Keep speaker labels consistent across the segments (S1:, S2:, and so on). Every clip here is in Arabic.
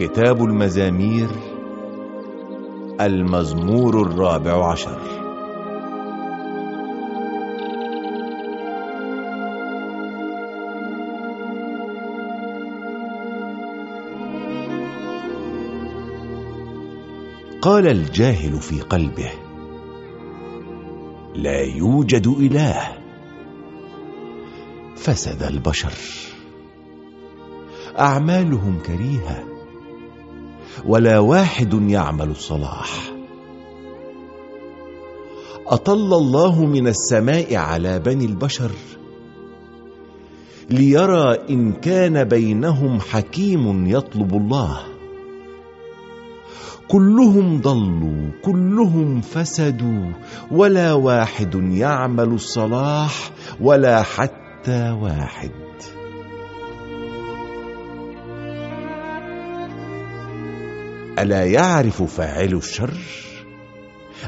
S1: كتاب المزامير المزمور الرابع عشر. قال الجاهل في قلبه لا يوجد إله فسد البشر. أعمالهم كريهة ولا واحد يعمل الصلاح. أطل الله من السماء على بني البشر ليرى إن كان بينهم حكيم يطلب الله. كلهم ضلوا كلهم فسدوا ولا واحد يعمل الصلاح ولا حتى واحد. ألا يعرف فاعل الشر؟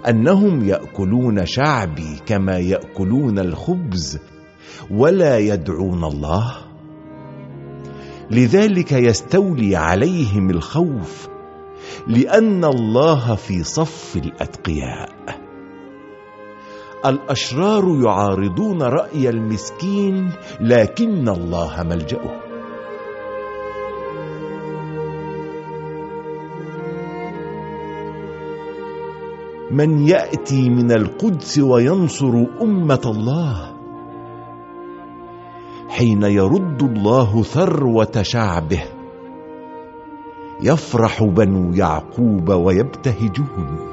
S1: أنهم يأكلون شعبي كما يأكلون الخبز ولا يدعون الله؟ لذلك يستولي عليهم الخوف لأن الله في صف الأتقياء. الأشرار يعارضون رأي المسكين لكن الله ملجأه. من يأتي من القدس وينصر أمة الله. حين يرد الله ثروة شعبه يفرح بنو يعقوب ويبتهجون.